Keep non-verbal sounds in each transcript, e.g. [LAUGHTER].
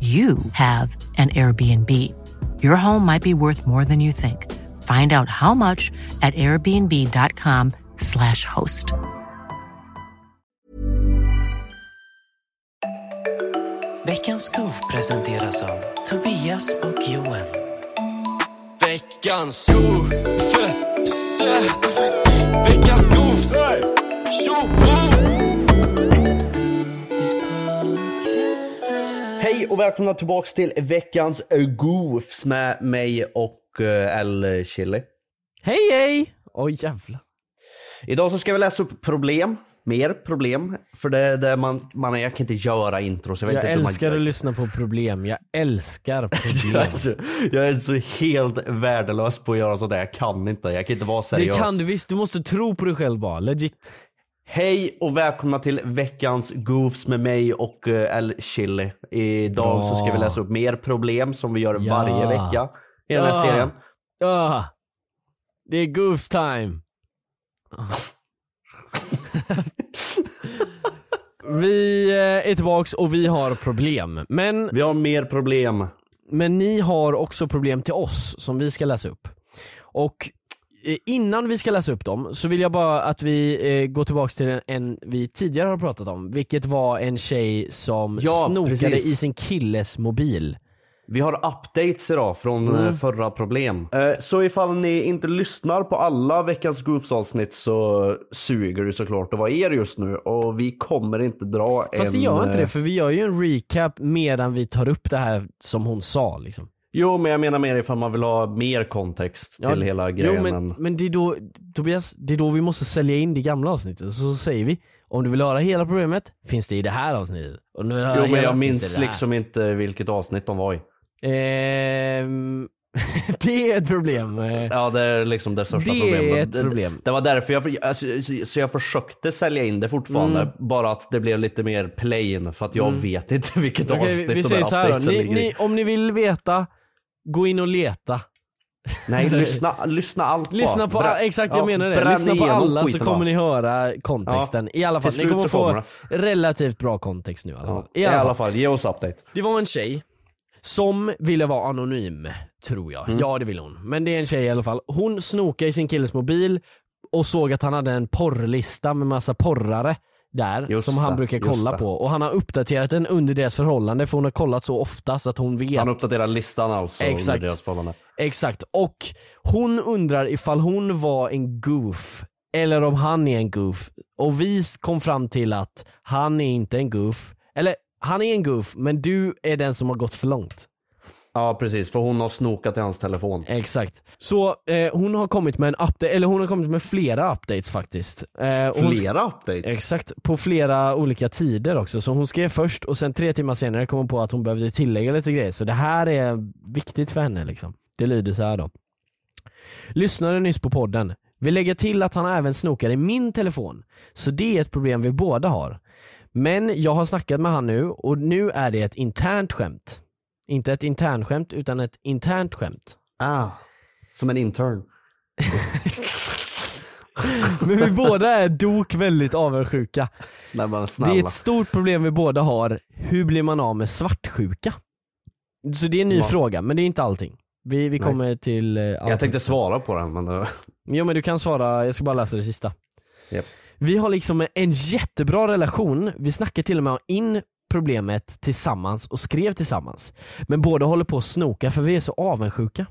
you have an Airbnb. Your home might be worth more than you think. Find out how much at airbnb.com/slash host. Veckans skov presenteras av Tobias och Johan. Veckans skov, Veckans skovs, Hej och välkomna tillbaks till veckans Goofs med mig och eh, L Chili. Hej hej! Oj jävlar. Idag så ska vi läsa upp problem, mer problem. För det är det man, man, jag kan inte göra intro så jag vet Jag inte älskar man att lyssna på problem, jag älskar [LAUGHS] jag problem. är, så, jag är så helt värdelös på att göra sådär, jag kan inte, jag kan inte vara Det seriös. kan du visst, du måste tro på dig själv bara, legit. Hej och välkomna till veckans Goofs med mig och eh, L Chili. Idag så ska vi läsa upp mer problem som vi gör Ja. varje vecka i den här Ja. serien. Ah, det är goofs time. [LAUGHS] vi eh, är tillbaks och vi har problem. Men, Vi har mer problem. men ni har också problem till oss som vi ska läsa upp. Och innan vi ska läsa upp dem så vill jag bara att vi eh, går tillbaks till en, en vi tidigare har pratat om, vilket var en tjej som Ja, snokade precis. i sin killes mobil. Vi har updates idag från Mm. eh, förra problem. Eh, Så ifall ni inte lyssnar på alla veckans Goofs avsnitt så suger det såklart att vara er just nu och vi kommer inte dra Fast en... det gör inte eh, det för vi gör ju en recap medan vi tar upp det här som hon sa liksom. Jo men jag menar mer ifall man vill ha mer kontext till hela Jo grejen. men, men det är då, Tobias, det är då vi måste sälja in det gamla avsnittet. Så säger vi, om du vill höra hela problemet, finns det i det här avsnittet. Om du vill höra Jo men jag minns det det liksom inte vilket avsnitt de var i. Ehm, [LAUGHS] det är ett problem. Ja det är liksom det största Det problemet. är ett Det- problem. Det var därför jag, alltså, så- jag försökte sälja in det fortfarande. Mm. Bara att det blev lite mer plain för att jag Mm. vet inte vilket Okej, avsnitt vi, säger så här Ni, ni, om ni vill veta, gå in och leta. Nej [LAUGHS] lyssna, lyssna allt Lyssna på, all, exakt jag ja, menar det. Lyssna på alla så kommer ni höra kontexten. I alla fall, ni kommer få kommer relativt bra kontext nu i alla fall. Ja, I alla fall, ge oss update. Det var en tjej som ville vara anonym, tror jag. Mm. Ja det ville hon. Men det är en tjej i alla fall. Hon snokade i sin killes mobil och såg att han hade en porrlista med massa porrare där Just som han det, brukar kolla det. på. Och han har uppdaterat den under deras förhållande för hon har kollat så ofta så att hon vet. Han uppdaterar listan alltså Exakt. under deras förhållande. Exakt, och hon undrar ifall hon var en goof eller om han är en goof. Och vi kom fram till att han är inte en goof. Eller han är en goof, men du är den som har gått för långt. Ja precis, för hon har snokat i hans telefon. Exakt. Så eh, hon har kommit med en update, eller hon har kommit med flera updates faktiskt. Eh, Flera updates? Exakt, på flera olika tider också. Så hon skrev först och sen tre timmar senare kom hon på att hon behövde tillägga lite grejer. Så det här är viktigt för henne liksom. Det lyder så här då. Lyssnade nyss på podden. Vill lägga till att han även snokar i min telefon. Så det är ett problem vi båda har. Men jag har snackat med han nu och nu är det ett internt skämt. Inte ett internskämt utan ett internt skämt. Ah, som en intern. [LAUGHS] Men vi båda är dok väldigt avundsjuka. Nej men Det är ett stort problem vi båda har. Hur blir man av med svartsjuka? Så det är en ny Va? fråga, men det är inte allting. Vi, vi Nej. kommer till eh, Jag tänkte svara på den men eh, Jo men du kan svara, jag ska bara läsa det sista. Japp. Vi har liksom en jättebra relation, vi snackar till och med in problemet tillsammans och skrev tillsammans. Men båda håller på att snoka för vi är så avundsjuka.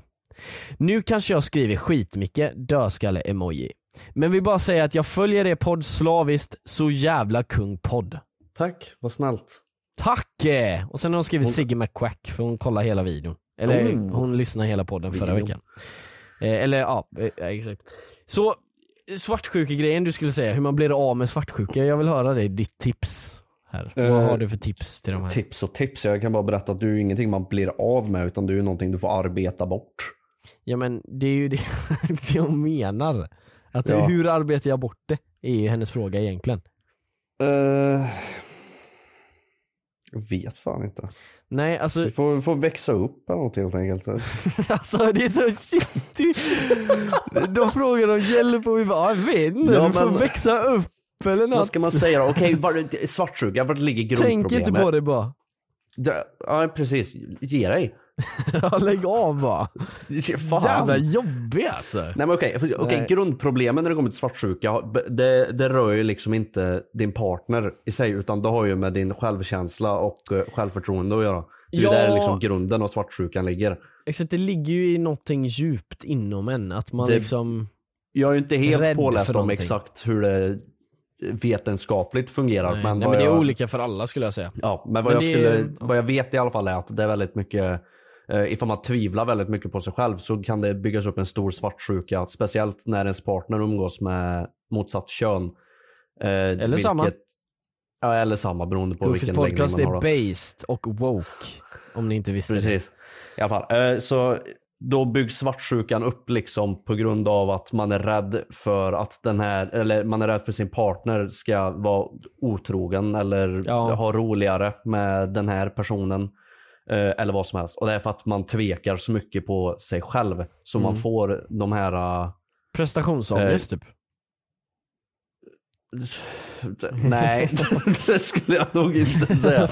Nu kanske jag skriver skitmycket dödskalle-emoji. Men vill bara säga att jag följer er podd slaviskt, så jävla kung podd. tack, vad snällt. Tack! eh! Och sen har hon skrivit Hon- Sigge McQuack för hon kollar hela videon. Eller Oh. hon lyssnade hela podden förra Video. veckan. Eh, eller ja, eh, exakt. Så svartsjuka-grejen du skulle säga, hur man blir av med svartsjuka. Jag vill höra dig, ditt tips här. Eh, Vad har du för tips till de här? Tips och tips, jag kan bara berätta att du är ingenting man blir av med utan du är någonting du får arbeta bort. Ja men det är ju det, [LAUGHS] hon menar. Att Ja. hur arbetar jag bort det? Är ju hennes fråga egentligen. Eh, jag vet fan inte. Nej alltså, Du får, får växa upp eller något helt enkelt. [LAUGHS] alltså det är så shitty. [LAUGHS] De frågar om hjälp och vi bara, jag vet inte, Ja, du får men- växa upp eller något. Vad ska man säga då? Okej, var- svartsjuka, vart ligger grundproblemet? Tänk inte på det bara. Det- Ja precis, ge dig. [LAUGHS] Ja, lägg av bara. Fan. Jävla jobbig alltså. Nej men okej, okej Nej. grundproblemen när det kommer till svartsjuka, det, det rör ju liksom inte din partner i sig utan det har ju med din självkänsla och eh, självförtroende att göra. Det är Ja. där liksom grunden av svartsjukan ligger. Exakt, det ligger ju i någonting djupt inom en, att man Det- liksom Jag är ju inte helt påläst om exakt hur det vetenskapligt fungerar. Nej, men, nej, men det är jag, olika för alla skulle jag säga. Ja, men vad, Men jag, det är- skulle, vad jag vet i alla fall är att det är väldigt mycket eh, Ifall man tvivlar väldigt mycket på sig själv så kan det byggas upp en stor svartsjuka. Speciellt när ens partner umgås med motsatt kön. Eh, eller samma. Ja, eller samma beroende på Goofys vilken läggning podcast man har. är då. based och woke. Om ni inte visste det. Precis. I alla fall. Eh, så då byggs svartsjukan upp liksom på grund av att man är rädd för att den här, eller man är rädd för sin partner ska vara otrogen eller Ja. ha roligare med den här personen. eh, Eller vad som helst. Och det är för att man tvekar så mycket på sig själv. Så man Mm. får de här eh, Prestationsångest typ. [LAUGHS] Nej, [LAUGHS] det skulle jag nog inte säga.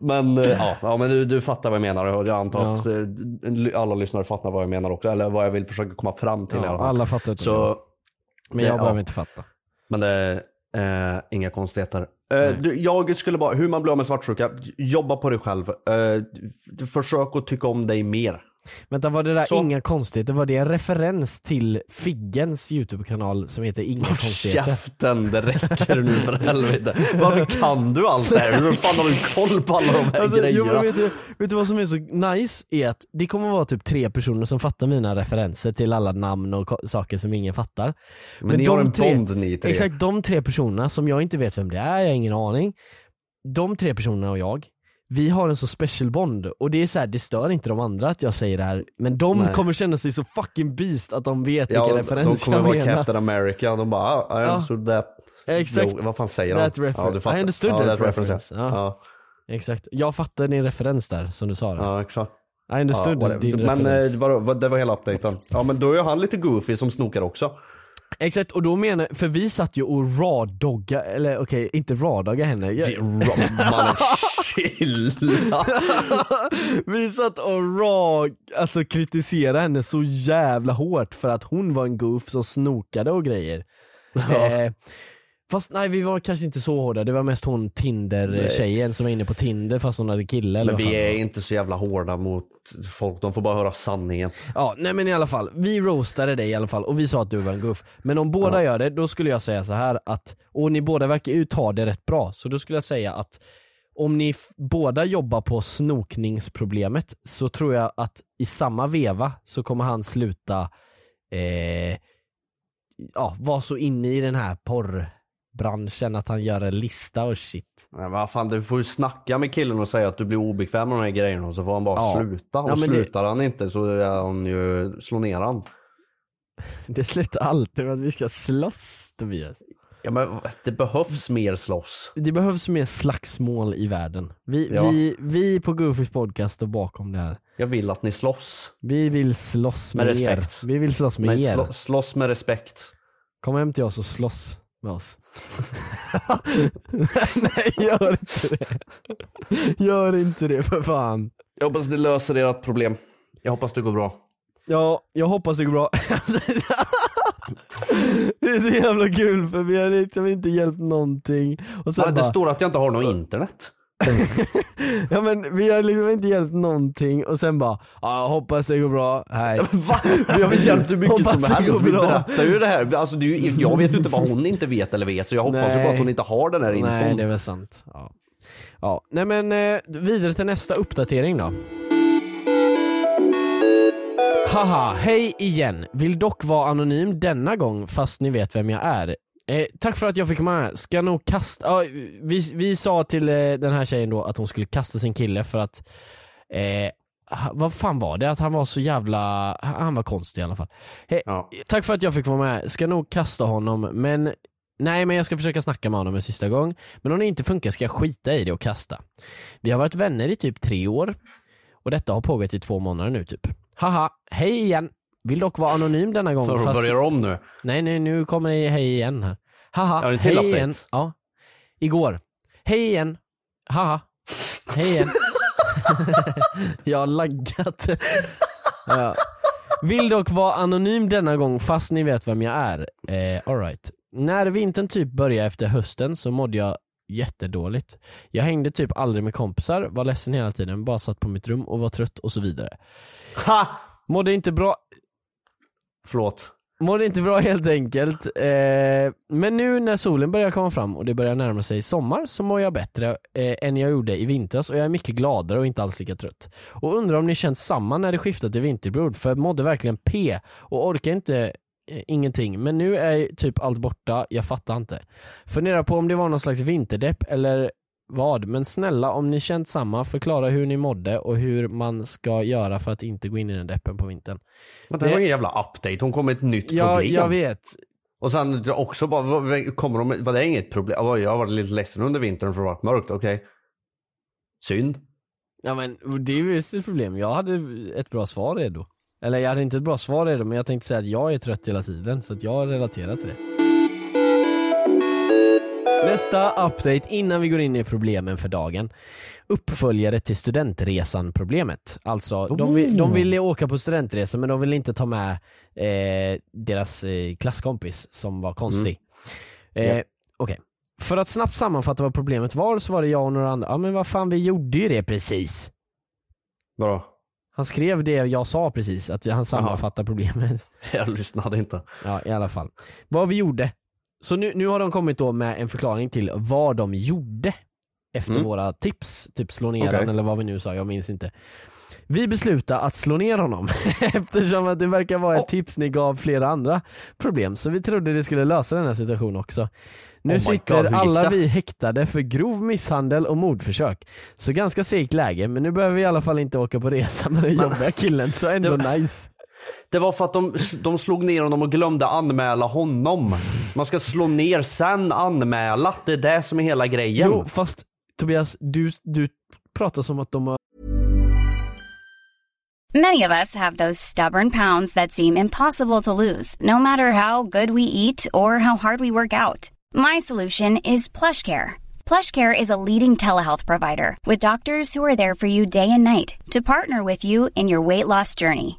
Men, eh, ja, ja, men du, du fattar vad jag menar och jag antar Ja. att eh, alla lyssnare fattar vad jag menar också. Eller vad jag vill försöka komma fram till Ja, alla fattar. Så, men jag ja. behöver inte fatta. men det är eh, inga konstigheter. Eh, du, jag skulle bara, hur man blir av med svartsjuka, jobba på dig själv. Eh, försök att tycka om dig mer. Vänta var det där Så. inga konstigheter, var det en referens till Figgens YouTube-kanal som heter Inga konstigheter? Käften, det räcker nu för helvete. Varför kan du allt det här? Hur fan har du koll på alla de här Alltså, jo, grejerna? men vet, du, vet du vad som är så nice? Är att det kommer vara typ tre personer som fattar mina referenser till alla namn och saker som ingen fattar. men, ni har en bond ni tre. Exakt, de tre personerna som jag inte vet vem det är, jag har ingen aning. De tre personerna och jag, vi har en så special bond och det är så här, det stör inte de andra att jag säger det här men de Nej. kommer känna sig så fucking beast att de vet Ja, vilken de referens kommer jag vara menar. Captain America, de bara ah, I Ja. understood that. Exakt. Jo, vad fan säger That de? reference. du fattar. I understood ja, that ja. reference. Ja. Ja. Exakt, jag fattar din referens där som du sa. Där. ja, exakt. I understood Ja, din men referens. eh, vadå, vad- det var hela updaten. Ja men då är han lite goofy som snokar också. Exakt, och då menar för vi satt ju och raw-dogga, eller okej, inte raw-dogga henne. Jag- Mannen chilla. [LAUGHS] vi satt och raw, alltså kritiserade henne så jävla hårt för att hon var en goof som snokade och grejer. Eh, fast nej vi var kanske inte så hårda, det var mest hon Tinder-tjejen som var inne på Tinder fast hon hade kille eller Men vad fan vi det är var. inte så jävla hårda mot folk, de får bara höra sanningen. Ja, nej men i alla fall, vi roastade dig i alla fall och vi sa att du var en goof. Men om båda gör det, då skulle jag säga så här att, och ni båda verkar ju ta det rätt bra, så då skulle jag säga att om ni f- båda jobbar på snokningsproblemet så tror jag att i samma veva så kommer han sluta eh, ja, vara så inne i den här porrbranschen att han gör en lista och shit. Nej, vad fan, du får ju snacka med killen och säga att du blir obekväm med de här grejerna och så får han bara Ja. sluta. Och Ja, men det- slutar han inte så är han ju, slå ner han. [LAUGHS] Det slutar alltid med att vi ska slåss Tobias. Ja men det behövs mer slåss. Det behövs mer slagsmål i världen. Vi, Ja. vi, vi på Goofys podcast står bakom det här. Jag vill att ni slåss. Vi vill slåss med, Med er. respekt. Vi vill slåss med Men er. slå, slåss med respekt. Kom hem till oss och slåss med oss. [LAUGHS] Nej, gör inte det. Gör inte det för fan. Jag hoppas det löser ert problem. Jag hoppas det går bra. Ja, jag hoppas det går bra. [LAUGHS] det är så jävla kul för vi har liksom inte hjälpt någonting. Och sen Men det bara, står att jag inte har något internet. [LAUGHS] ja men vi har liksom inte hjälpt någonting och sen bara, jag hoppas det går bra, hej. [LAUGHS] Va? Vi har väl hjälpt hur mycket Hoppas som helst. Vi berättar ju det här. Alltså, det ju, jag vet ju inte vad hon inte vet eller vet så jag hoppas ju bara att hon inte har den här infon. Nej det är väl sant. Ja. Ja, nej men eh, vidare till nästa uppdatering då. Haha, hej igen. Vill dock vara anonym denna gång fast ni vet vem jag är. Eh, tack för att jag fick med. Ska nog kasta, ja, vi, vi sa till eh, den här tjejen då att hon skulle kasta sin kille för att eh, vad fan var det? Att han var så jävla, han var konstig i alla fall. He, Ja. Tack för att jag fick vara med. Ska nog kasta honom men Nej men jag ska försöka snacka med honom en sista gång. Men om det inte funkar ska jag skita i det och kasta. Vi har varit vänner i typ tre år. Och detta har pågått i två månader nu typ. Haha, hej igen. Vill dock vara anonym denna gång. Så fast... börjar om nu. Nej, nej, nu kommer det hej igen här. Haha, Ja, hej update. igen. Ja. Igår. Hej igen. Haha. Hej igen. [LAUGHS] jag har laggat. ja. Vill dock vara anonym denna gång fast ni vet vem jag är. Eh, Alright. När vintern typ började efter hösten så mådde jag jättedåligt. Jag hängde typ aldrig med kompisar, var ledsen hela tiden, bara satt på mitt rum och var trött och så vidare. Ha! Mådde inte bra, Förlåt. Mådde inte bra helt enkelt. Eh, men nu när solen börjar komma fram och det börjar närma sig sommar så mår jag bättre eh, än jag gjorde i vintras och jag är mycket gladare och inte alls lika trött. Och undrar om ni känt samma när det skiftat till vinterbrod för jag mådde verkligen P och orkar inte eh, ingenting. Men nu är typ allt borta, jag fattar inte. Funderar på om det var någon slags vinterdepp eller vad, men snälla om ni känt samma, förklara hur ni mådde och hur man ska göra för att inte gå in i den deppen på vintern. Men det var ingen jävla update, hon kom med ett nytt Ja, problem. jag vet. Och sen också bara, kommer de, var det inget problem? Jag har varit lite ledsen under vintern för det har varit mörkt, okej. Synd. Ja men det är ju ett problem, jag hade ett bra svar redo. Eller jag hade inte ett bra svar redo men jag tänkte säga att jag är trött hela tiden så att jag relaterar till det. Nästa update innan vi går in i problemen för dagen. Uppföljare till studentresan problemet. Alltså de, vill, de ville åka på studentresa men de ville inte ta med eh, deras eh, klasskompis som var konstig. Eh, Ja. Okej. För att snabbt sammanfatta vad problemet var så var det jag och några andra, ja men vad fan vi gjorde ju det precis. Vadå? Han skrev det jag sa precis, att han sammanfattar problemet. [LAUGHS] Jag lyssnade inte. Ja i alla fall. Vad vi gjorde. Så nu, nu har de kommit då med en förklaring till vad de gjorde efter Mm. våra tips, typ slå ner honom eller vad vi nu sa, jag minns inte. Vi beslutade att slå ner honom [LAUGHS] eftersom att det verkar vara ett tips ni gav flera andra problem så vi trodde det skulle lösa den här situationen också. Nu Oh sitter God, alla vi häktade för grov misshandel och mordförsök. Så ganska segt läge men nu behöver vi i alla fall inte åka på resa med den jobbiga killen så ändå [LAUGHS] nice. Det var för att de, de slog ner honom och glömde anmäla honom. Man ska slå ner sen anmäla. Det är det som är hela grejen. Jo fast Tobias, du, du pratar som att de har Many of us have those stubborn pounds that seem impossible to lose, no matter how good we eat or how hard we work out. My solution is PlushCare. PlushCare is a leading telehealth provider with doctors who are there for you day and night to partner with you in your weight loss journey.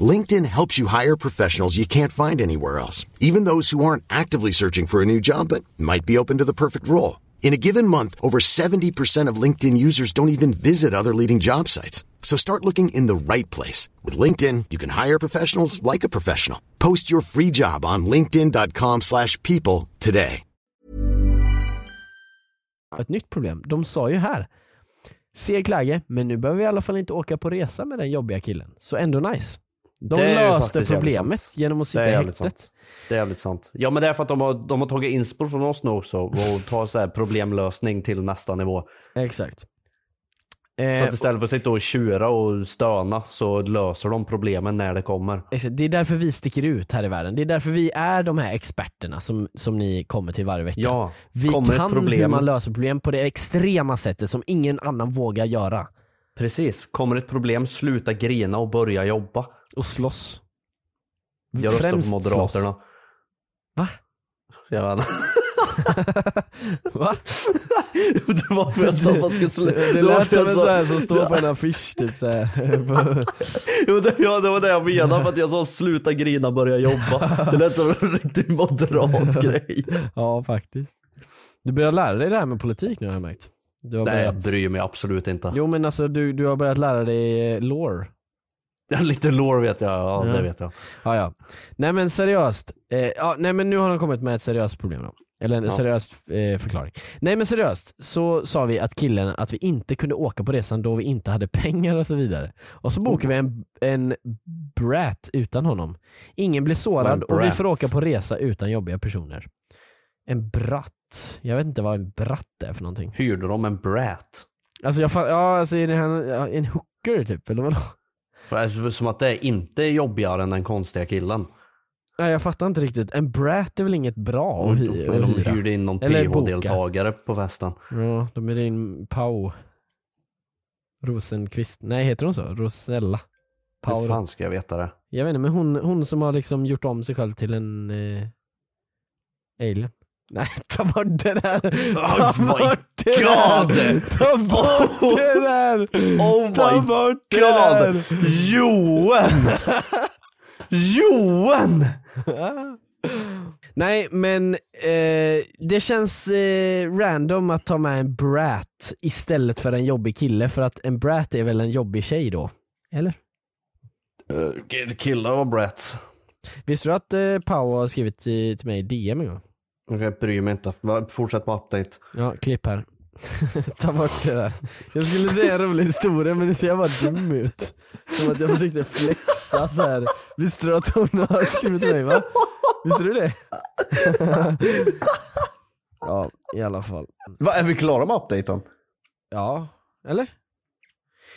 LinkedIn helps you hire professionals you can't find anywhere else, even those who aren't actively searching for a new job but might be open to the perfect role. In a given month, over 70% of LinkedIn users don't even visit other leading job sites. So start looking in the right place. With LinkedIn, you can hire professionals like a professional. Post your free job on linkedin.com/people slash people today. ett nytt problem. De sa ju här läge, men nu behöver vi i alla fall inte åka på resa med den jobbiga killen. Så ändå nice. De Det löste problemet genom att sitta i häktet. sant. Det är jävligt sant. Ja men det är för att de har, de har tagit inspo från oss nu också och [LAUGHS] tar så här problemlösning till nästa nivå. Exakt. Så Eh, att istället för att sitta och tjura och stöna så löser de problemen när det kommer. Exakt, Det är därför vi sticker ut här i världen. Det är därför vi är de här experterna som, som ni kommer till varje vecka. Ja, vi kan hur problem- man löser problem på det extrema sättet som ingen annan vågar göra. Precis. Kommer ett problem, sluta grina och börja jobba. Och slåss. Jag röstar på Moderaterna. slåss. Va? Jag vet. [LAUGHS] Va? det var för jag sa att man skulle sluta. Det, lät som jag en sån här som står på en affisch typ såhär. [LAUGHS] Jo, det, ja, det var det jag menade för att jag sa sluta grina, börja jobba. Det lät som en riktig moderat [LAUGHS] grej. ja faktiskt. Du börjar lära dig det här med politik nu har jag märkt. Nej jag börjat... bryr mig absolut inte. Jo men alltså du, du har börjat lära dig eh, lore. Lite lore vet jag, ja, Ja. det vet jag. Ja, ja. Nej men seriöst. Eh, ja, nej men nu har de kommit med ett seriöst problem då. Eller en Ja. seriös eh, förklaring. Nej men seriöst så sa vi att killen att vi inte kunde åka på resan då vi inte hade pengar och så vidare. Och så bokade vi en, en brat utan honom. Ingen blir sårad och vi får åka på resa utan jobbiga personer. En bratt. Jag vet inte vad en bratt är för någonting. Hyrde de en brat? Alltså jag ja alltså är det här, en hooker typ eller vadå? För är som att det är inte jobbigare än den konstiga killen. Nej jag fattar inte riktigt. En brat är väl inget bra att, hy- de, hyra? hyrde in någon. PH-deltagare på festen. Ja, de är in Pau Rosenqvist, nej heter hon så? Rosella? Hur Pau, fan ska jag veta det? jag vet inte men hon, hon som har liksom gjort om sig själv till en eh, alien Nej ta bort det där! Ta Oh bort det God! där! Ta bort det där! Oh Ta my bort det God! där! Johan! Johan! Nej men eh, det känns eh, random att ta med en brat istället för en jobbig kille för att en brat är väl en jobbig tjej då? Eller? Uh, killar och brats. Visste du att eh, Pau har skrivit till, till mig i DM en gång? Okej, bryr mig inte. Fortsätt på update. Ja, klipp här. [LAUGHS] Ta bort det där. Jag skulle säga en rolig historia men nu ser jag bara dum ut. Som att jag försökte flexa så här. Visste du att hon har skrivit till mig va? Visste du det? [LAUGHS] ja, i alla fall. Va, är vi klara med updaten? Ja, eller?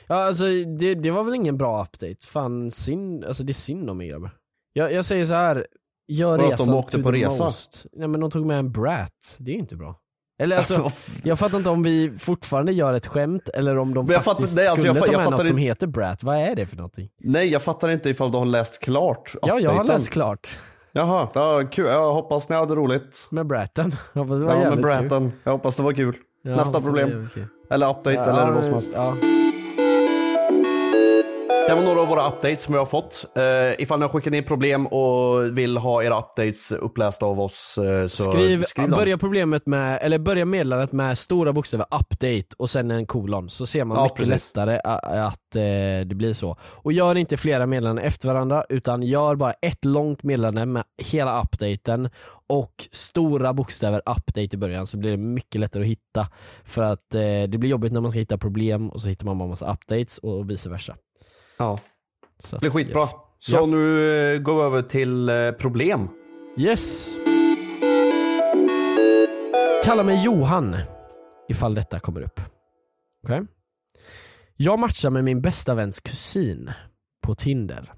Ja alltså det, det var väl ingen bra update. Fan synd, alltså det är synd om er grabbar. Jag, jag säger så här. Gör Vadå, att de åkte to på the resa? most. Nej men de tog med en brat, det är inte bra. Eller alltså, [LAUGHS] jag fattar inte om vi fortfarande gör ett skämt eller om de Men jag faktiskt fattar- nej, alltså, skulle jag fa- ta jag med fattar något som inte- heter brat. Vad är det för någonting? Nej, jag fattar inte ifall du har läst klart Ja, jag har updaten. läst klart. Jaha, ja, kul. Jag hoppas ni hade roligt. Med bratten. Hoppas [LAUGHS] det var Ja, med jävligt kul. Jag hoppas det var kul. Ja, Nästa det problem. Eller update eller vad som helst. Ja. Det var några av våra updates som vi har fått. Uh, ifall ni har skickat in problem och vill ha era updates upplästa av oss eh, så Skriv, skriv dem. börja problemet med, eller börja meddelandet med stora bokstäver update och sen en kolon så ser man Ja, mycket precis. lättare att eh, det blir så. Och gör inte flera meddelanden efter varandra utan gör bara ett långt meddelande med hela updaten och stora bokstäver update i början så blir det mycket lättare att hitta. För att eh, det blir jobbigt när man ska hitta problem och så hittar man bara massa updates och vice versa. Ja, Så det blir att, skitbra. Yes. Så Ja. nu eh, går vi över till eh, problem. Yes. Kalla mig Johan, ifall detta kommer upp. Okej? Jag matchar med min bästa väns kusin på Tinder.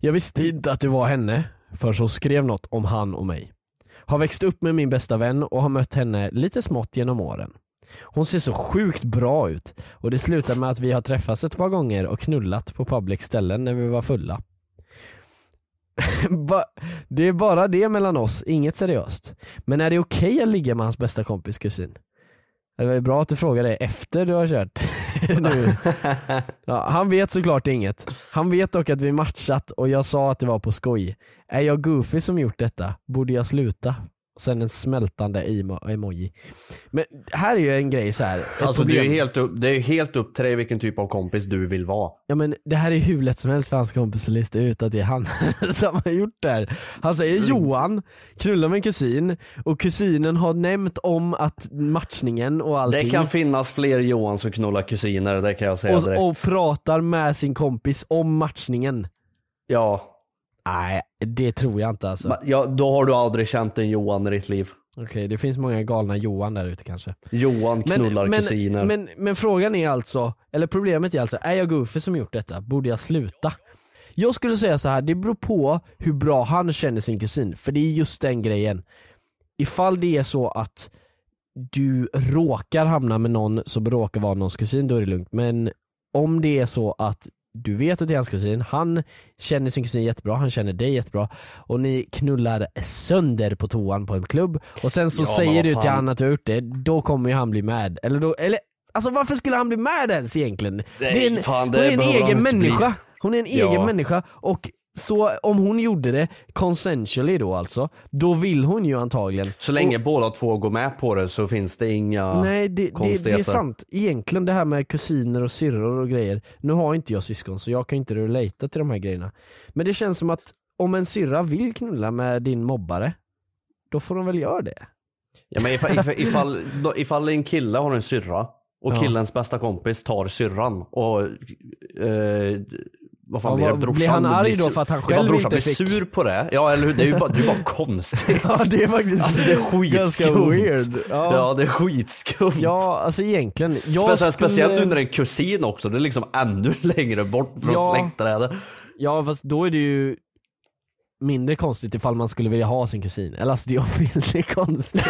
Jag visste inte att det var henne förrän hon skrev något om han och mig. Har växt upp med min bästa vän och har mött henne lite smått genom åren. Hon ser så sjukt bra ut och det slutar med att vi har träffats ett par gånger och knullat på public ställen när vi var fulla. [LAUGHS] Det är bara det mellan oss, inget seriöst. Men är det okej att ligga med hans bästa kompis kusin? Det var ju bra att du frågade efter du har kört. [LAUGHS] nu. Ja, han vet såklart inget. Han vet dock att vi matchat och jag sa att det var på skoj. Är jag goofy som gjort detta? Borde jag sluta? Sen en smältande emo- emoji. Men här är ju en grej så här. Alltså det är helt upp, det är helt upp till dig vilken typ av kompis du vill vara. Ja men det här är hur lätt som helst för hans kompis att lista ut att det är han [LAUGHS] som har gjort det här. Han säger Mm. Johan, knullar med en kusin och kusinen har nämnt om att matchningen och allting Det kan finnas fler Johan som knullar kusiner, det kan jag säga direkt. och, och pratar med sin kompis om matchningen. Ja, Nej, det tror jag inte alltså. men- ja, då har du aldrig känt en Johan i ditt liv. Okej, det finns många galna Johan där ute kanske. Johan knullar men, kusiner. men, men frågan är alltså, eller problemet är alltså, är jag goofy som gjort detta? Borde jag sluta? Jag skulle säga så här, det beror på hur bra han känner sin kusin, för det är just den grejen. Ifall det är så att du råkar hamna med någon som råkar vara någons kusin, då är det lugnt. Men om det är så att du vet att det är hans kusin, han känner sin kusin jättebra, han känner dig jättebra och ni knullar sönder på toan på en klubb och sen så Ja, säger du till han att du har gjort det, då kommer ju han bli med. Eller då, eller Alltså varför skulle han bli med ens egentligen? Nej, det är en, fan, det hon är en egen inte bli. människa. Hon är en Ja. egen människa och så om hon gjorde det consensually då alltså, då vill hon ju antagligen. Så länge båda två går med på det så finns det inga Nej det, det, det är sant. Egentligen det här med kusiner och syrror och grejer. Nu har inte jag syskon så jag kan inte relata till de här grejerna. Men det känns som att om en syrra vill knulla med din mobbare, då får de väl göra det. Ja, men ifall, ifall, ifall, ifall en kille har en syrra och Ja. killens bästa kompis tar syrran och eh, vad fan Ja, blir det? Brorsan blir han arg då sur- för att han själv brorsan inte blir fick- sur på det, ja eller hur? Det är ju bara, det är bara konstigt. [LAUGHS] Ja det är faktiskt Alltså det är skitskumt. weird. Ja. Ja. det är skitskumt. Ja, alltså egentligen. Speciellt, skulle- speciellt nu när det är en kusin också, det är liksom ännu [LAUGHS] längre bort från Ja. släktträdet. Ja fast då är det ju mindre konstigt ifall man skulle vilja ha sin kusin. Eller alltså det är [LAUGHS] obviously konstigt.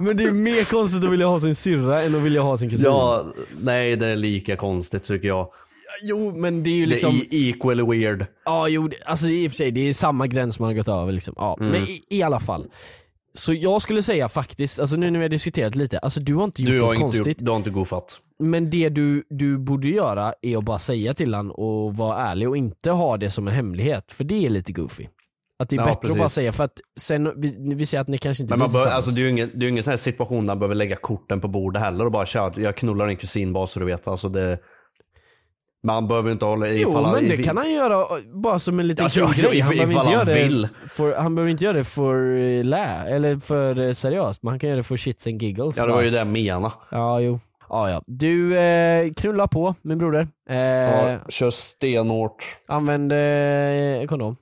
Men det är mer konstigt att vilja ha sin syrra än att vilja ha sin kusin. Ja, nej det är lika konstigt tycker jag. Jo men det är ju Det liksom, är e- equally weird. ja jo det- alltså i och för sig det är samma gräns man har gått över liksom. Ja, Mm. men i, i alla fall. Så jag skulle säga faktiskt, alltså nu när vi har diskuterat lite, alltså du har inte gjort Du har något inte konstigt. gjort, du har inte goofat. Men det du, du borde göra är att bara säga till han och vara ärlig och inte ha det som en hemlighet, för det är lite goofy. Att det är Ja, bättre att precis. bara säga, för att sen, vi, vi säger att ni kanske inte Men man bör, alltså, det är ju ingen, det är ingen sån här situation där man behöver lägga korten på bordet heller och bara köra, jag knullar din kusin bara så du vet. Alltså det, man behöver inte hålla Jo ifall men det kan han göra bara som en liten Alltså, kul grej. Han behöver inte göra han det för, han behöver inte göra det för eh, lä, eller för eh, seriöst, men han kan göra det för shits and giggles. Ja det var ju det jag menade. Ja jo. Ja ja. Du, eh, knulla på min broder. Eh, Ja, kör stenhårt. Använd eh, kondom.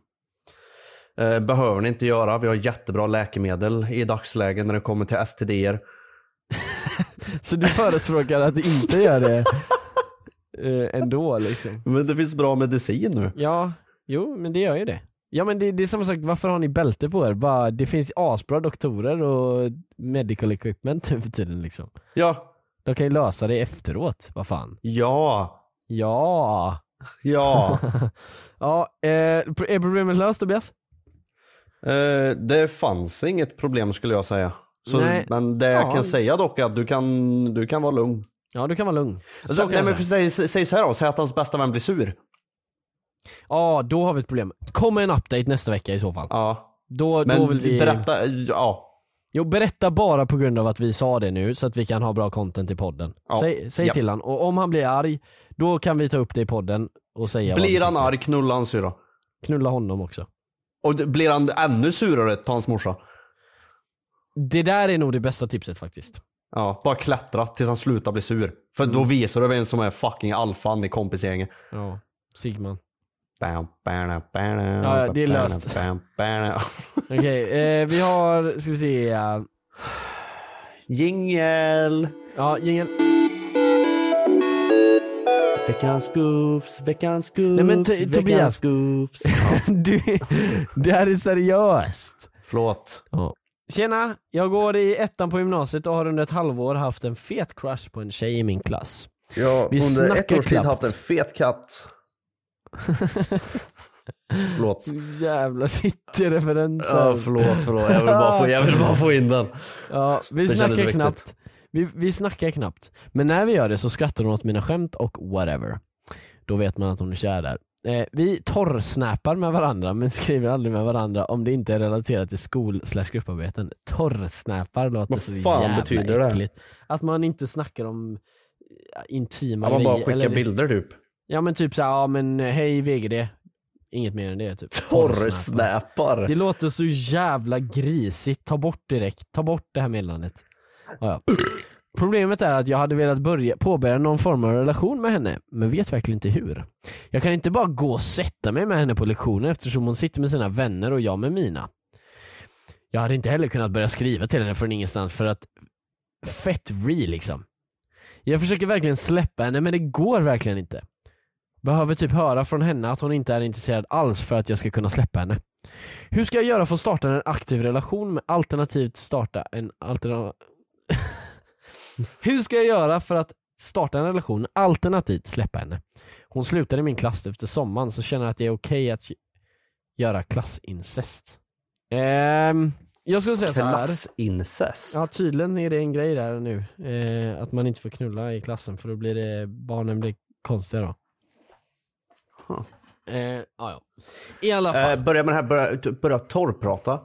Eh, behöver ni inte göra. Vi har jättebra läkemedel i dagsläget när det kommer till STDer. [LAUGHS] Så du förespråkar att inte göra det [LAUGHS] eh, ändå liksom? [LAUGHS] Men det finns bra medicin nu. Ja, jo men det gör ju det. Ja men det, det är som sagt, varför har ni bälte på er? Bara, det finns asbra doktorer och medical equipment nu för tiden liksom. Ja. De kan ju lösa det efteråt, vad fan. Ja. Ja. Ja. [LAUGHS] ja, eh, är problemet löst Tobias? Eh, det fanns inget problem skulle jag säga. Så. Men det jag Ja. kan säga dock är att du kan, du kan vara lugn. Ja du kan vara lugn. Så Alltså, kan nej, men säg, säg så här då, säg att hans bästa vän blir sur. Ja, då har vi ett problem. Kommer en update nästa vecka i så fall. Ja. Då, Men då vill vi... berätta, ja. Jo, berätta bara på grund av att vi sa det nu så att vi kan ha bra content i podden. Ja. Säg, säg Ja. till han och om han blir arg, då kan vi ta upp det i podden och säga Blir han arg, knulla hans syrra. Knulla honom också. Och blir han ännu surare, ta hans morsa. Det där är nog det bästa tipset faktiskt. Ja, bara klättra tills han slutar bli sur. För då visar du vem som är fucking alfan i kompisgänget. Ja, Sigman. Bam, bam, bam, Ja, ja, det är löst. [LAUGHS] Okej, eh, vi har, ska vi se, ja, Jingel! ja jingel. Veckans goofs, veckans goofs, Nej, men veckans Tobias. goofs. [LAUGHS] du, det här är seriöst. Förlåt. Ja. Tjena, jag går i ettan på gymnasiet och har under ett halvår haft en fet crush på en tjej i min klass. Har Vi under ett års tid haft en fet katt. [LAUGHS] Förlåt. Jävla cityreferenser. Ja, förlåt, förlåt. Jag vill bara få, jag vill bara få in den. Ja, vi Det snackar knappt. Vi, vi snackar knappt. Men när vi gör det så skrattar hon åt mina skämt och whatever. Då vet man att hon är kär där. Eh, vi torrsnäpar med varandra men skriver aldrig med varandra om det inte är relaterat till skol grupparbeten. Torrsnäpar låter Vad så jävla betyder det? äckligt. Att man inte snackar om intima Ja, man bara grejer, skickar eller- bilder typ. Ja men typ såhär, ja men hej VGD. Inget mer än det typ. Torrsnäpar. Torrsnäpar. Det låter så jävla grisigt, ta bort direkt, ta bort det här meddelandet. Ja, ja. Problemet är att jag hade velat börja, påbörja någon form av relation med henne, men vet verkligen inte hur. Jag kan inte bara gå och sätta mig med henne på lektionen eftersom hon sitter med sina vänner och jag med mina. Jag hade inte heller kunnat börja skriva till henne från ingenstans för att fett re liksom. Jag försöker verkligen släppa henne men det går verkligen inte. Behöver typ höra från henne att hon inte är intresserad alls för att jag ska kunna släppa henne. Hur ska jag göra för att starta en aktiv relation med alternativt starta en alternativ... Hur ska jag göra för att starta en relation alternativt släppa henne? Hon slutade i min klass efter sommaren så känner jag att det är okej att göra klassincest. Ehm, jag skulle säga så här. Klassincest? Ja tydligen är det en grej där nu. Eh, att man inte får knulla i klassen för då blir det, barnen blir konstiga då. Huh. Eh, ja. I alla fall. Eh, börja med det här, börja, börja torrprata.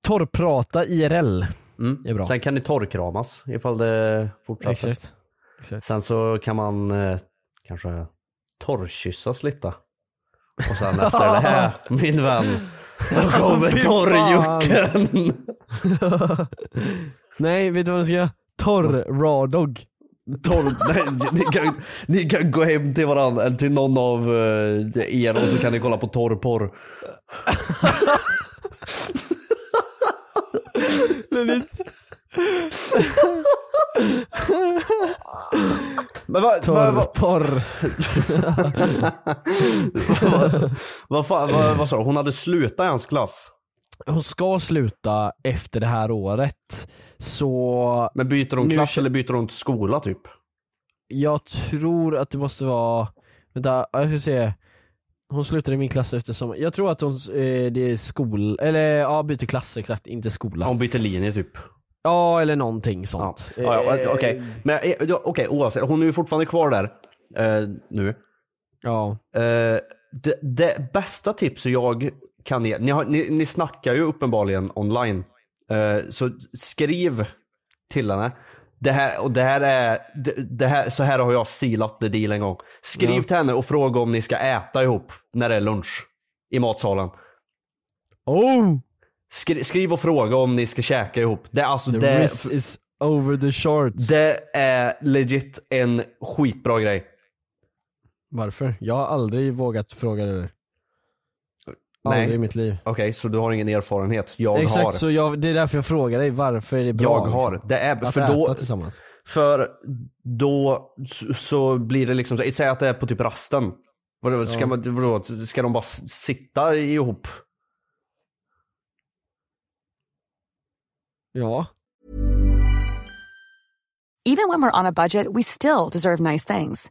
Torrprata IRL. Mm. Det är bra. Sen kan ni torrkramas ifall det fortsätter. Exakt. Exakt. Sen så kan man eh, kanske torrkyssas lite. Och sen efter det här, [LAUGHS] min vän, då kommer torrjucken. [LAUGHS] Nej, vet du vad man ska göra? Torr-radog. Torr, nej, ni, kan, ni kan gå hem till varandra, eller till någon av eh, er och så kan ni kolla på torrporr. [LAUGHS] Men vad, Torrporr. vad, [LAUGHS] vad, fan, vad, vad sa du? Hon hade slutat i hans klass? Hon ska sluta efter det här året. Så Men byter hon Nu klass eller byter hon skola typ? jag tror att det måste vara, vänta, jag ska se. Hon slutade i min klass efter sommar. Jag tror att hon, eh, det är skol, eller ja byter klass exakt, inte skola. Hon byter linje typ? Ja eller någonting Ja, sånt. ja, ja, Eh, okej. Men eh, ja, okej, oavsett. Hon är ju fortfarande kvar där eh, nu. Ja. Eh, det, det bästa tipset jag kan ge, ni, har, ni, ni snackar ju uppenbarligen online. Eh, så skriv till henne. Det här, och det här är, det, det här, så här har jag silat the deal en gång. Skriv Ja. till henne och fråga om ni ska äta ihop när det är lunch. I matsalen. Oh! Skri, skriv och fråga om ni ska käka ihop. Det, alltså, The det, risk is over the shorts. det är legit en skitbra grej. Varför? Jag har aldrig vågat fråga det där. Aldrig i mitt liv. okej, så du har ingen erfarenhet. Jag Exakt, har. så jag, det är därför jag frågar dig, varför är det bra? jag har. Liksom? Det är, Att för äta då, tillsammans. för då så, så blir det liksom, så- säg att det är på typ rasten. Vadå, ska, man, vadå, ska de bara s- sitta ihop? Ja. Even when we're on a budget, we still deserve nice things.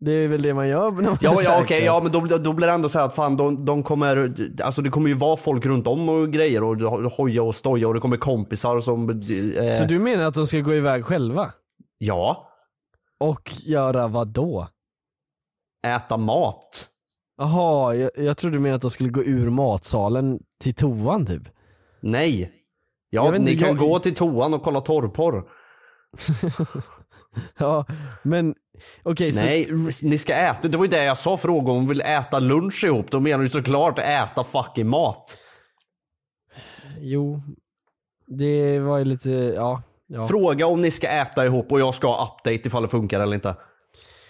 Det är väl det man gör när man Ja, ja okej, ja men då, då blir det ändå så här att fan de, de kommer, alltså det kommer ju vara folk runt om och grejer och hoja och stoja och det kommer kompisar som... Eh, Så du menar att de ska gå iväg själva? Ja, Och göra vad då? äta mat. Jaha, jag, jag trodde du menade att de skulle gå ur matsalen till toan typ. Nej. Ja, ni inte, kan jag- gå till toan och kolla torrporr. [LAUGHS] Ja, men okej så... Nej, ni ska äta. Det var ju det jag sa. Fråga om hon vill äta lunch ihop. Då menar du såklart äta fucking mat. Jo, det var ju lite, ja. ja. Fråga om ni ska äta ihop och jag ska ha update ifall det funkar eller inte.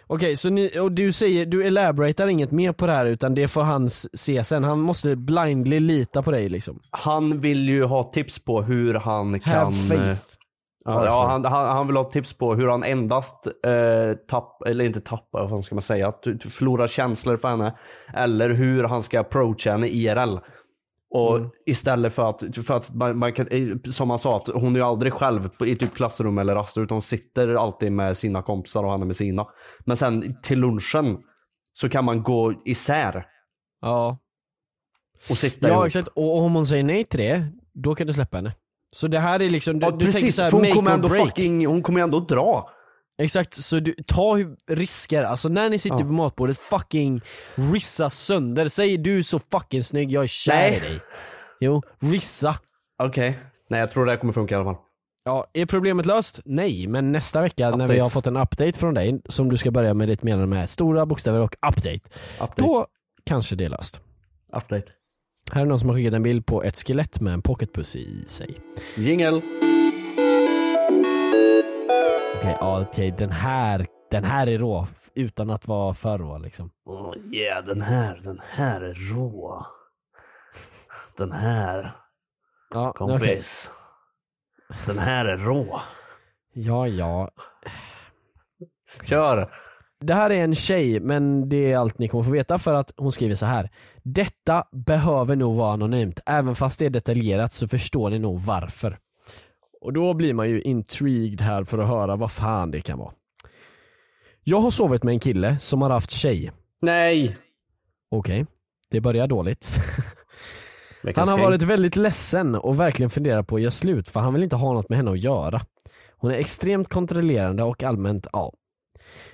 Okej, så ni, och du säger, du elaboratar inget mer på det här utan det får han se sen. Han måste blindly lita på dig liksom. Han vill ju ha tips på hur han kan... Have faith. Ja, han, han, han vill ha tips på hur han endast eh, tapp, eller inte tappar, vad ska man säga, förlorar känslor för henne. Eller hur han ska approacha henne IRL. Och Mm. istället för att, för att man, man kan, eh, som han sa, att hon är ju aldrig själv på- i typ klassrum eller raster utan hon sitter alltid med sina kompisar och han är med sina. Men sen till lunchen så kan man gå isär Ja. och sitta Ja ihop. exakt, och om hon säger nej till det, då kan du släppa henne. Så det här är liksom, du, Ja, du tänker precis, så här, för hon make kommer ändå break. fucking, hon kommer ändå dra. Exakt, så du, ta risker, alltså när ni sitter Ja. på matbordet, fucking rissa sönder. Säg du är så fucking snygg, jag är kär Nej. i dig. Jo, rissa. Okej. Nej jag tror det här kommer funka i alla fall. Ja, är problemet löst? Nej, men nästa vecka när vi Update. har fått en update från dig, som du ska börja med ditt meddelande med stora bokstäver och update, Update. då kanske det är löst. Update. Här är någon som har skickat en bild på ett skelett med en pocketpussy i sig. Jingel. Okej, ja okej, den här, den här är rå, utan att vara för rå liksom. Oh yeah, den här, den här är rå. Den här, Ja, kompis. Den här är rå. Ja, ja. Kör. Det här är en tjej, men det är allt ni kommer få veta för att hon skriver så här. Detta behöver nog vara anonymt, även fast det är detaljerat så förstår ni nog varför. Och då blir man ju intrigued här för att höra vad fan det kan vara. Jag har sovit med en kille som har haft tjej. Nej. Okej, det börjar dåligt. [LAUGHS] Han har varit väldigt ledsen och verkligen funderat på att göra slut för han vill inte ha något med henne att göra. Hon är extremt kontrollerande och allmänt, ja.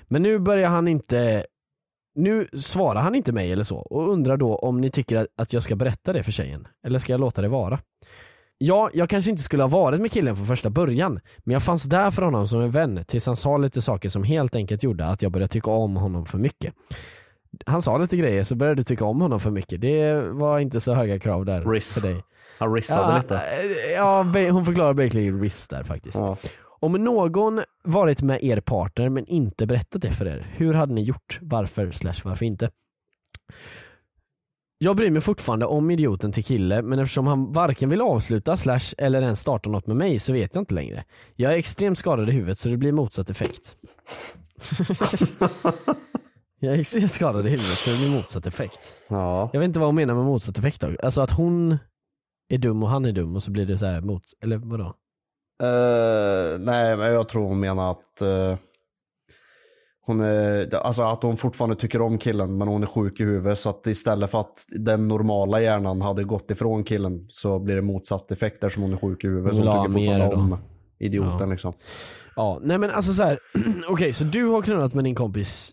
Men nu börjar han inte Nu svarar han inte mig eller så och undrar då om ni tycker att- jag ska berätta det för tjejen. Eller ska jag låta det vara? Ja, jag kanske inte skulle ha varit med killen från första början, men jag fanns där för honom som en vän tills han sa lite saker som helt enkelt gjorde att jag började tycka om honom för mycket. Han sa lite grejer så började du tycka om honom för mycket. Det var inte så höga krav där Riss. för dig. Han rissade ja, lite. Ja, hon förklarar basically risk där faktiskt. Ja. Om någon varit med er partner men inte berättat det för er, hur hade ni gjort? Varför slash varför inte? Jag bryr mig fortfarande om idioten till kille, men eftersom han varken vill avsluta slash eller ens starta något med mig så vet jag inte längre. Jag är extremt skadad i huvudet så det blir motsatt effekt. [LAUGHS] jag är extremt skadad i huvudet så det blir motsatt effekt. Ja. Jag vet inte vad hon menar med motsatt effekt då. Alltså att hon är dum och han är dum och så blir det så här mot, eller vadå? Eh, nej, men jag tror hon menar att eh, hon är, alltså att hon fortfarande tycker om killen men hon är sjuk i huvudet så att istället för att den normala hjärnan hade gått ifrån killen så blir det motsatt effekt där som hon är sjuk i huvudet. Hon Så tycker fortfarande då. om idioten Ja. liksom. Ja, nej men alltså så här. [CLEARS THROAT] okej så du har knullat med din kompis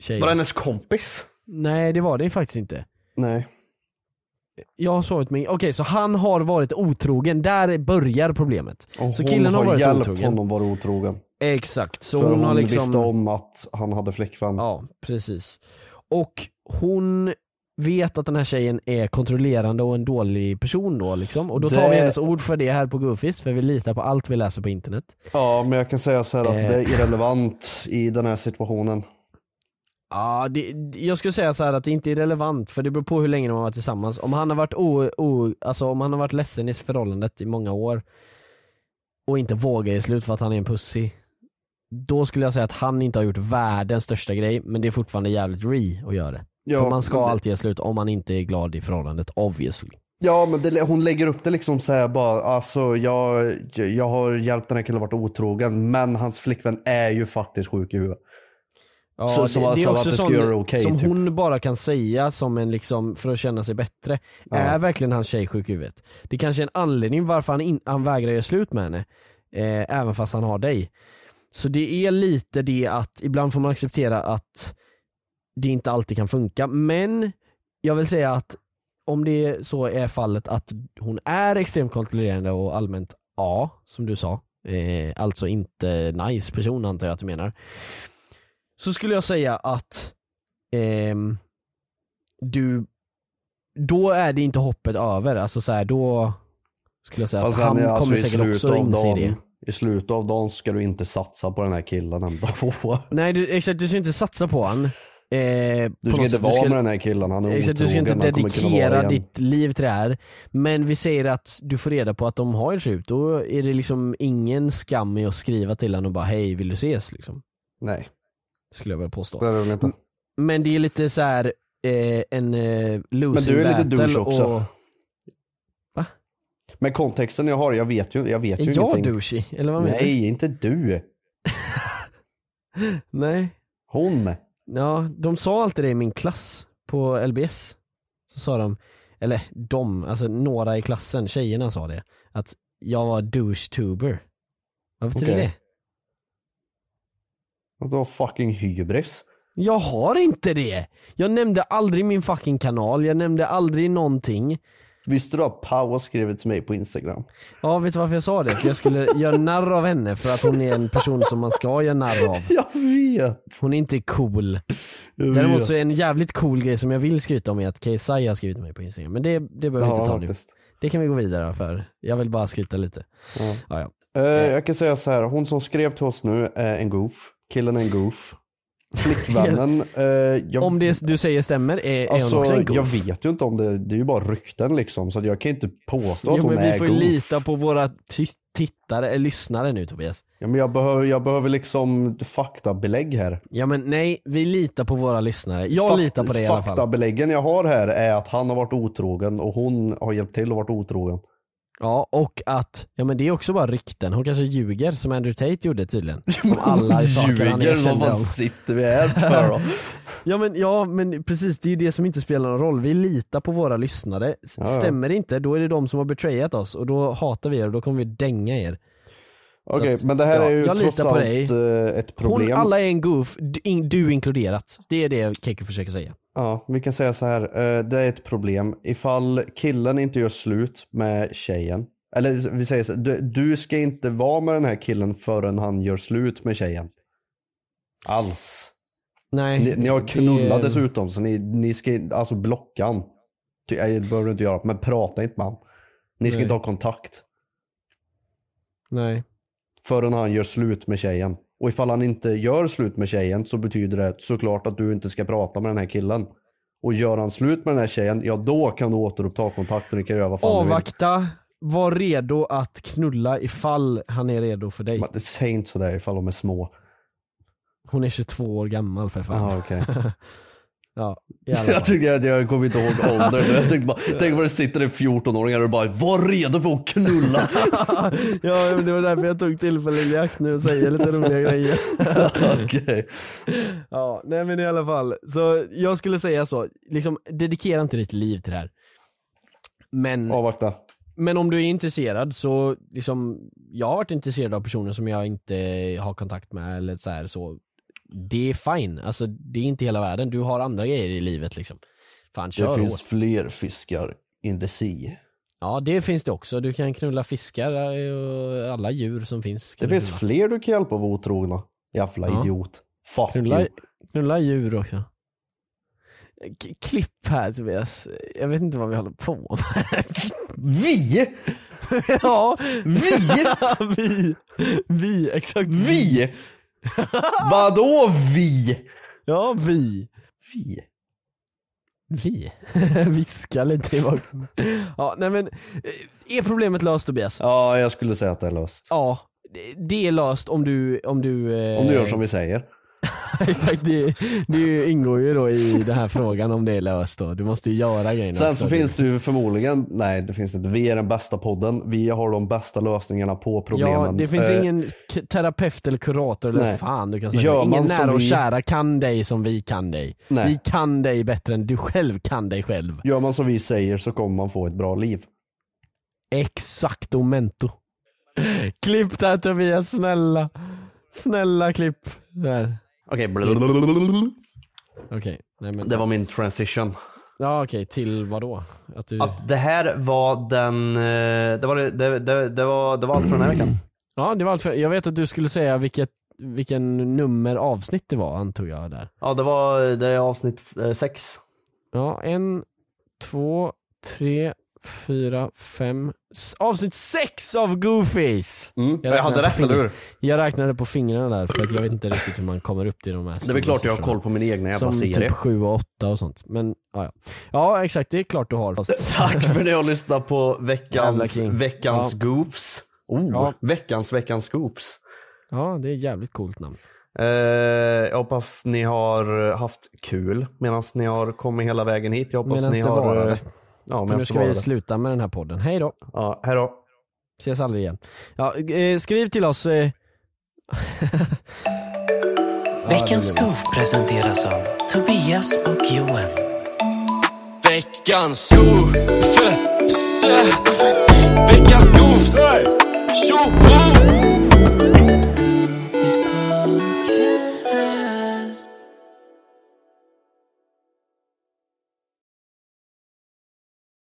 tjej? Var det hennes kompis? Nej det var det faktiskt inte. Nej. Jag har sovit med, okej så han har varit otrogen, där börjar problemet. Och så killen har, varit hjälpt otrogen. honom vara otrogen. Exakt, så För hon, hon, har liksom visste om att han hade flickvän. Ja, precis. Och hon vet att den här tjejen är kontrollerande och en dålig person då liksom. Och då tar Det- vi hennes ord för det här på Goofies, för vi litar på allt vi läser på internet. Ja, men jag kan säga så här att Eh. det är irrelevant i den här situationen. Ja, det, jag skulle säga så att det inte är relevant för det beror på hur länge de har varit tillsammans. Om han har varit, o, o, alltså om han har varit ledsen i förhållandet i många år och inte vågar ge slut för att han är en pussy. Då skulle jag säga att han inte har gjort världens största grej, men det är fortfarande jävligt re att göra det. Ja, för man ska det- alltid ge slut om man inte är glad i förhållandet, obviously. Ja men det, hon lägger upp det liksom så här bara, alltså jag, jag har hjälpt den här killen vara otrogen men hans flickvän är ju faktiskt sjuk i huvudet. Ja, Så- det, som- det är som också att det ska sån, göra det okej, som typ. hon bara kan säga som en liksom, för att känna sig bättre. Ja. Är verkligen hans tjej sjuk i huvudet? Det kanske är en anledning varför han, in, han vägrar göra slut med henne. Eh, även fast han har dig. Så det är lite det att ibland får man acceptera att det inte alltid kan funka. Men jag vill säga att om det så är fallet att hon är extremt kontrollerande och allmänt A, som du sa, eh, alltså inte nice person antar jag att du menar. Så skulle jag säga att ehm, du, då är det inte hoppet över, alltså så här, då skulle jag säga Fast att han alltså, kommer säkert också inse det. I slutet av dagen ska du inte satsa på den här killen ändå. [LAUGHS] Nej du, exakt, du ska inte satsa på han. Eh, Du ska inte vara med den här killen, han är Exakt, du ska inte dedikera ditt liv till det här. Men vi säger att du får reda på att de har gjort slut, då är det liksom ingen skam i att skriva till honom och bara hej, vill du ses? Liksom. Nej. Skulle jag vilja påstå. Det är det väl inte. Men det är lite så här eh, en eh, losing Men du är lite douche också. och... Men kontexten jag har, jag vet ju, jag vet ju Är jag ingenting. douchey? Eller vad menar Nej, inte du. du? [LAUGHS] Nej. Hon. Ja, de sa alltid det i min klass på LBS. Så sa de, eller de, alltså några i klassen, tjejerna sa det, att jag var douche-tuber. Vad betyder Okej. det? Har fucking hybris. Jag har inte det! Jag nämnde aldrig min fucking kanal, jag nämnde aldrig någonting. Visste du att Pau har skrivit till mig på Instagram? Ja, vet du varför jag sa det? För jag skulle [LAUGHS] göra narr av henne för att hon är en person som man ska göra narr av. [LAUGHS] Jag vet! Hon är inte cool. Jag Däremot vet. så är en jävligt cool grej som jag vill skryta om är att KSI har skrivit till mig på Instagram. Men det, det behöver vi Ja, inte ta nu. faktiskt. Det kan vi gå vidare för. Jag vill bara skryta lite. Ja. Ja, ja. Eh, jag kan säga så här, hon som skrev till oss nu är en goof. Killen är en goof. Flickvännen, [LAUGHS] eh, jag, Om det du säger stämmer, är, är alltså, hon också en goof? jag vet ju inte om det, det är ju bara rykten liksom, så att jag kan inte påstå att Jo hon men är vi får ju goof. lita på våra tittare, eller lyssnare nu Tobias. Ja, men jag behöver, jag behöver liksom faktabelägg här. Ja men nej, vi litar på våra lyssnare. Jag Fakt- litar på det i alla fall. Faktabeläggen jag har här är att han har varit otrogen och hon har hjälpt till att varit otrogen. Ja, och att, ja men det är också bara rykten. Hon kanske ljuger som Andrew Tate gjorde tydligen. [LAUGHS] Om alla saker han vad fan sitter vi här för då? [LAUGHS] Ja men, ja men precis, det är ju det som inte spelar någon roll. Vi litar på våra lyssnare. Stämmer det inte, då är det de som har betrayat oss och då hatar vi er och då kommer vi dänga er. Okej, att, men det här ja, är ju jag trots litar på allt dig. eh, ett problem. Hon, alla är en goof, du, in, du inkluderat. Det är det Kekko försöker säga. Ja, vi kan säga så här. eh, Det är ett problem ifall killen inte gör slut med tjejen. Eller vi säger så här, du, du ska inte vara med den här killen förrän han gör slut med tjejen. Alls. Nej, Ni, ni har det- knullat dessutom så ni, ni ska alltså blocka han. Det behöver du inte göra, men prata inte med han. Ni ska Nej. inte ha kontakt Nej. Förrän han gör slut med tjejen. Och ifall han inte gör slut med tjejen så betyder det såklart att du inte ska prata med den här killen. Och gör han slut med den här tjejen, ja då kan du återuppta kontakten ni kan göra vad fan du vill. Avvakta, var redo att knulla ifall han är redo för dig. Men Säg inte sådär ifall de är små. Hon är 22 år gammal för fan. Ja, okej. [LAUGHS] ja. [LAUGHS] Jag tycker att jag kommer inte ihåg åldern. Jag tänkte bara, [LAUGHS] tänk vad det sitter en 14-åringar och bara var redo för att knulla. [LAUGHS] ja, men det var därför jag tog tillfället i akt nu och säger lite roliga grejer. Okej. Ja, nej men i alla fall. Så jag skulle säga så, liksom dedikera inte ditt liv till det här. Men, Avvakta. men om du är intresserad så, liksom, jag har varit intresserad av personer som jag inte har kontakt med eller så här så. Det är fine, alltså det är inte hela världen. Du har andra grejer i livet liksom. Fan Det kör finns hårt. fler fiskar in the sea. Ja det finns det också. Du kan knulla fiskar och alla djur som finns. Det finns knulla. fler du kan hjälpa att vara otrogna. Jävla Ja. idiot. Fuck Knulla, you. knulla djur också. K- klipp här Tobias. Jag vet inte vad vi håller på med. [LAUGHS] Vi? ja, Vi? [LAUGHS] vi! Vi, exakt. Vi? [LAUGHS] Vadå vi? Ja, vi. Vi? Vi. [LAUGHS] Viska lite i bakgrunden. Ja, nej men. eh, Är problemet löst Tobias? Ja, jag skulle säga att det är löst. Ja, det- är löst om du, om du... eh, Om du gör som vi säger. [LAUGHS] exakt, det, det ingår ju då i den här frågan om det är löst då. Du måste ju göra grejerna. Sen också. så finns det ju förmodligen, nej det finns inte, vi är den bästa podden, vi har de bästa lösningarna på problemen. Ja, det finns Eh, ingen k- terapeut eller kurator eller Nej. fan du kan säga. Gör Ingen som nära och vi- kära kan dig som vi kan dig. Nej. Vi kan dig bättre än du själv kan dig själv. Gör man som vi säger så kommer man få ett bra liv. Exakto mento. [LAUGHS] Klipp där Tobias, snälla. Snälla klipp. Där. Okej, Okej, nej men. det var min transition. Ja okej, till vad då? Att du... Att det här var den, eh, det var, det, det, det, det var, det var allt för den här veckan. [CLEARS THROAT] Ja det var allt för... Jag vet att du skulle säga vilket, vilken nummer avsnitt det var antog jag där. Ja det var, det är avsnitt eh, sex. Ja, en, två, tre, fyra, fem. Avsnitt sex av Goofies! Mm. Jag, räknade hade rätt, eller hur? Jag räknade på fingrarna där för att jag vet inte riktigt hur man kommer upp till de här Det är väl klart jag har koll på min egna jävla Som serie. typ 7 och 8 och sånt. Men ja, ja. ja exakt, det är klart du har. Fast... [LAUGHS] Tack för att ni har lyssnat på veckans, veckans Ja. goofs. Oh, Ja. veckans, veckans goofs. Ja, det är jävligt coolt namn. Eh, jag hoppas ni har haft kul medan ni har kommit hela vägen hit. Jag hoppas Medans ni det har... varade. Ja, men nu ska vi sluta med den här podden. Hej då. Ja, hej då. Ses aldrig igen. Ja, eh, skriv till oss. Eh. [LAUGHS] Veckans Goof presenteras av Tobias och Johan. Veckans Goof. Veckans Goofs. Tjoho!